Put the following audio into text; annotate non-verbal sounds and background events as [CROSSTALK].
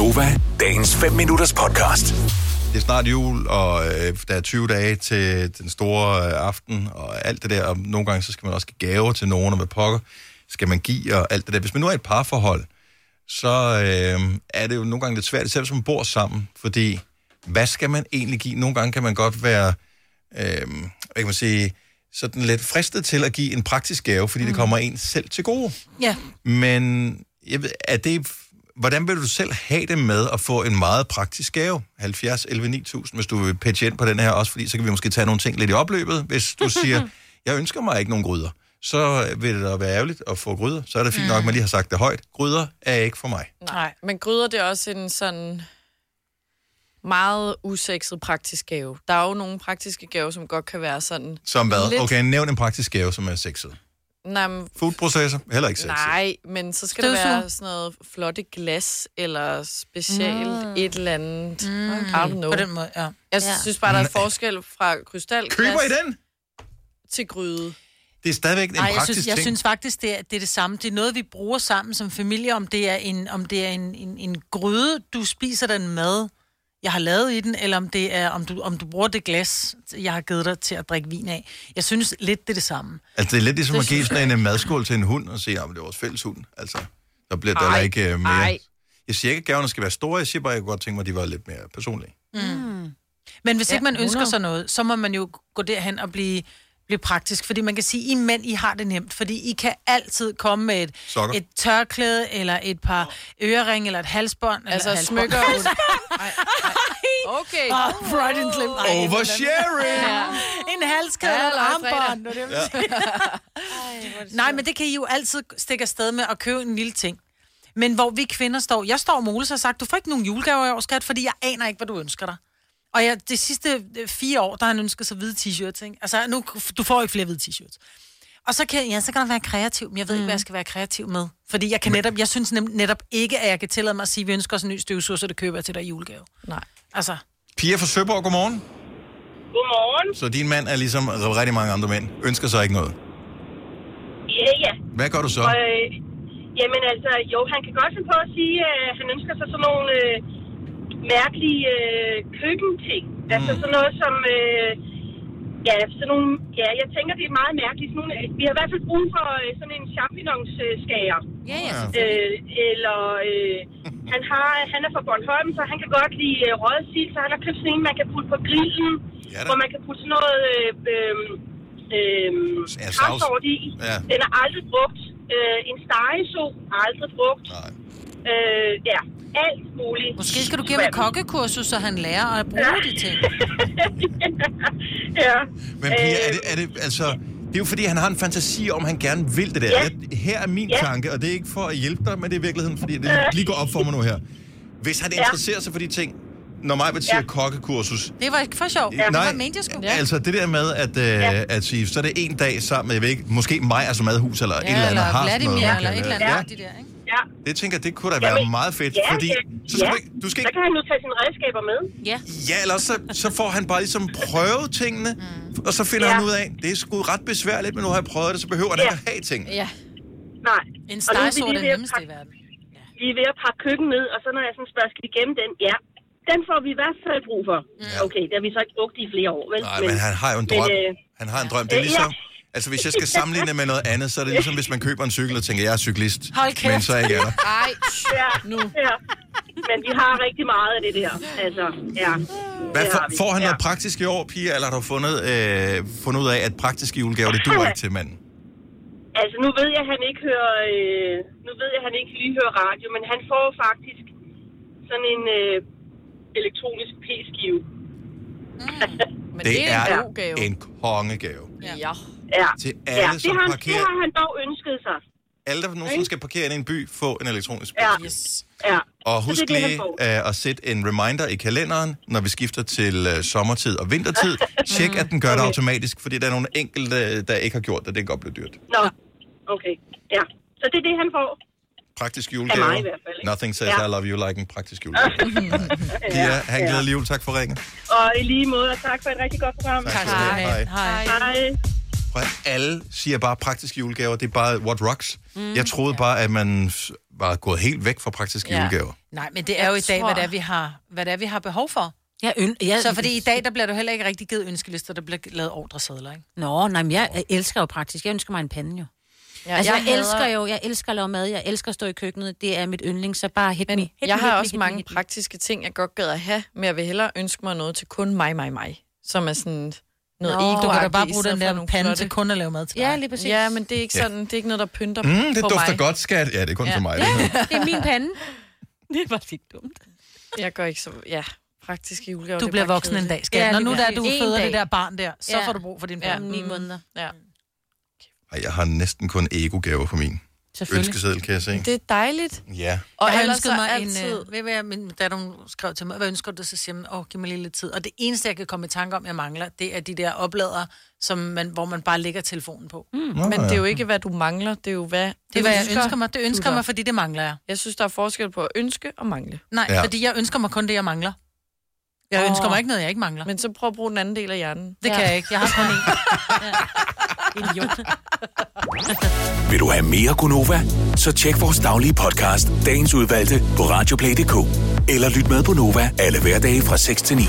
Gonova, dagens 5 minutters podcast. Det er snart jul, og øh, der er 20 dage til den store øh, aften, og alt det der. Og nogle gange så skal man også give gaver til nogen, og hvad pokker skal man give, og alt det der. Hvis man nu er i et parforhold, så øh, er det jo nogle gange lidt svært, selv hvis man bor sammen, fordi hvad skal man egentlig give? Nogle gange kan man godt være, øh, hvad kan man sige, sådan lidt fristet til at give en praktisk gave, fordi mm. det kommer en selv til gode. Ja. Men jeg ved, er det, hvordan vil du selv have det med at få en meget praktisk gave? 70, 11, 9000, hvis du vil pitche ind på den her også, fordi så kan vi måske tage nogle ting lidt i opløbet. Hvis du [LAUGHS] siger, jeg ønsker mig ikke nogen gryder, så vil det da være ærgerligt at få gryder. Så er det fint nok, at man lige har sagt det højt. Gryder er ikke for mig. Nej, men gryder det er også en sådan meget usekset praktisk gave. Der er jo nogle praktiske gaver, som godt kan være sådan... Som hvad? Lidt- Okay, nævn en praktisk gave, som er sexet. Nej, men, Foodprocessor, heller ikke sexet. nej, men så skal det være sådan noget flotte glas, eller specielt mm. et eller andet. Mm. I don't know. På den måde, ja. Jeg Ja. synes bare, der er forskel fra krystalglas Køber I den? til gryde. Det er stadigvæk en Nej, jeg praktisk synes, jeg ting. synes faktisk, det er, det er det samme. Det er noget, vi bruger sammen som familie, om det er en, om det er en, en, en gryde, du spiser den mad, jeg har lavet i den, eller om det er, om du, om du bruger det glas, jeg har givet dig til at drikke vin af. Jeg synes lidt, det er det samme. Altså, det er lidt ligesom Det at give sådan en øh, madskål til en hund og sige, at det er vores fælles hund. Altså, der bliver der Ej, ikke uh, mere. ej. Jeg siger ikke, at gaverne skal være store. Jeg siger bare, at jeg kunne godt tænke mig, at de var lidt mere personlige. Men hvis ja, ikke man ønsker 100. sig noget, så må man jo gå derhen og blive, blive praktisk. Fordi man kan sige, I mænd, I har det nemt. Fordi I kan altid komme med et, Sokker. et tørklæde, eller et par øreringe, eller et halsbånd. Altså eller halsbånd. smykker... [LAUGHS] Ej. Okay. Oh, right and slim. Ej, Oversharing! Ja. En halskæde Ja, eller armbånd. det jeg ville Nej, men det kan I jo altid stikke afsted med at købe en lille ting. Men hvor vi kvinder står... Jeg står og Mole har sagt, du får ikke nogen julegaver i år, skat, fordi jeg aner ikke, hvad du ønsker dig. Og jeg, de sidste øh, fire år, der har han ønsket sig hvide t-shirts, ikke? Altså, nu, du får ikke flere hvide t-shirts. Og så kan, ja, så kan der være kreativ, men jeg ved mm. ikke, hvad jeg skal være kreativ med. Fordi jeg kan netop, jeg synes netop ikke, at jeg kan tillade mig at sige, at vi ønsker os en ny støvsuger, så det køber jeg til dig i julegave. Nej. Altså, Pia fra Søborg, godmorgen. Godmorgen. Så din mand er ligesom rigtig mange andre mænd. Ønsker sig ikke noget. Ja, ja. Hvad gør du så? Og, øh, jamen altså, jo, han kan godt finde på at sige, at han ønsker sig sådan nogle øh, mærkelige øh, køkkenting. Mm. Altså sådan noget som... Øh, ja, sådan nogle, ja, jeg tænker, det er meget mærkeligt. Sådan nogle, vi har i hvert fald brug for øh, sådan en champignonsskærer. ja, ja. Øh, eller øh, han, har, han er fra Bornholm, så han kan godt lide øh, røget sild, så han har købt sådan en, man kan putte på grillen, Ja da. hvor man kan putte sådan noget øh, øh, øh, Ja, sovs. kravsort i. Ja. Den er aldrig brugt. Øh, en stegeso aldrig brugt. Nej. Øh, ja, alt muligt. Måske skal du give ham et kokkekursus, så han lærer at bruge de ting. [LAUGHS] ja. Men Pia, er det, er det, altså... Det er jo fordi, han har en fantasi om, at han gerne vil det der. Ja. Jeg, her er min Ja. tanke, og det er ikke for at hjælpe dig, men det er i virkeligheden, fordi det lige går op for mig nu her. Hvis han Ja. interesserer sig for de ting, når mig vil sige Ja. Det kokkekursus, var ikke for sjov. Ja. Det var ment, jeg skulle. Ja. Altså det der med, at, øh, Ja. at sige, så er det en dag sammen med, jeg ved ikke, måske mig altså madhus eller ja, et eller andet eller har sådan Vladimir, noget. eller et eller andet. Ja, Ja. De der, ikke? Ja. det tænker jeg, det kunne da være Jamen, meget fedt, ja, fordi ja, så skal ja. du ikke, du skal Så ikke, kan han nu tage sine redskaber med. Ja. ja, eller så, så får han bare ligesom prøvet tingene, mm. og så finder Ja. han ud af, det er sgu ret besværligt, men nu har jeg prøvet det, så behøver han Ja. ikke at have ting. Ja. Nej. En Og nu er det ved at nemmeste i pakke- verden. Vi er ved at pakke køkken ned, og så når jeg sådan spørger, skal vi gemme den? Ja. Den får vi i hvert fald brug for. Okay, det har vi så ikke brugt i flere år, vel? Nej, men han har jo en men, drøm. øh, Han har en drøm. Det er øh, ligesom... ja. Altså, hvis jeg skal sammenligne med noget andet, så er det ligesom, hvis man køber en cykel og tænker, jeg er cyklist. Hold kæft. Men så er jeg ikke er der. Ej, Ja, Nu. Ja. Men vi har rigtig meget af det der. Altså, ja. Hvad, for, får han ja. noget praktisk i år, Pia, eller har du fundet, øh, fundet ud af, at praktiske julegaver, det duer ikke til manden? Altså, nu ved jeg, at han ikke hører, øh, nu ved jeg, han ikke lige hører radio, men han får faktisk sådan en øh, elektronisk p-skive. men Det, det, er en er en kongegave. Ja. Ja. Til alle, ja, det, som har, han- parkerer- det har han dog ønsket sig. Alle, der nogensinde skal parkere ind i en by, få en elektronisk Ja. bil. Yes. Ja. Og husk det det, han lige uh, at sætte en reminder i kalenderen, når vi skifter til uh, sommertid og vintertid. [LAUGHS] Tjek, at den gør det Okay. automatisk, fordi der er nogle enkelte, der ikke har gjort det. Det kan godt blive dyrt. Nå, okay. Ja. Så det er det, han får. Praktisk Af julegave. mig i hvert fald, ikke? Nothing says Ja. I love you like en praktisk julegave. [LAUGHS] Pia, have en glædelig jul. Tak for ringen. Og i lige måde, og tak for et rigtig godt program. Tak du have. Hej. Hej. Hej. For alle siger bare praktiske julegaver, det er bare what rocks. Mm, jeg troede ja. bare, at man var gået helt væk fra praktiske Ja. julegaver. Nej, men det er jo i dag, tror- hvad det er, vi har, hvad det er, vi har behov for. Jeg øn- jeg, Så fordi i dag, der bliver du heller ikke rigtig givet ønskelister, der bliver lavet ordresedler, ikke? Nå, nej, men jeg elsker jo praktisk. Jeg ønsker mig en pande jo. Ja, altså, jeg, jeg hader- elsker jo, jeg elsker at lave mad, jeg elsker at stå i køkkenet. Det er mit yndling, så bare hit Men me. Hit jeg me, har hit me, også me, mange me. praktiske ting, jeg godt gad at have, men jeg vil hellere ønske mig noget til kun mig, mig, mig. Som er sådan noget Nå. ego Du kan da bare bruge den der pande til kun at lave mad til Ja, dig. lige præcis. Ja, men det er ikke sådan, det er ikke noget, der pynter Mm, det på dufter mig. godt, skat. Ja, det er kun Ja. for mig. Ja, det [LAUGHS] det er min [LAUGHS] pande. Det var lidt dumt. Jeg går ikke så... Ja, praktiske julegaver. Du det er bliver bare voksen en kedeligt. dag, skat. Ja, Ja, Når nu der, du En føder dag. det der barn der, så Ja. får du brug for din Ja, pande. Ni måneder. Ja. Ej, jeg har næsten kun ego-gaver på min. Ønskeseddel, kan jeg se. Det er dejligt. Ja. Og jeg så mig altid... en... Øh, ved, hvad, min datter hun skrev til mig, hvad ønsker du? Så siger man, åh, giv mig lige lidt tid. Og det eneste, jeg kan komme i tanke om, jeg mangler, det er de der opladere, som man, hvor man bare lægger telefonen på. Mm. Nå, Men det er ja. jo ikke, hvad du mangler. Det er jo, hvad... Det er, hvad jeg ønsker mig. Det ønsker mig, fordi det mangler jeg. Jeg synes, der er forskel på at ønske og mangle. Nej, Ja. ja. fordi jeg ønsker mig kun det, jeg mangler. Jeg Åh. ønsker mig ikke noget, jeg ikke mangler. Men så prøv at bruge den anden del af hjernen. Det kan jeg ikke. Jeg har kun én. [LAUGHS] Idiot. [LAUGHS] Vil du have mere Gunova? Så tjek vores daglige podcast, dagens udvalgte, på radioplay.dk. Eller lyt med på Nova alle hverdage fra 6 til 9.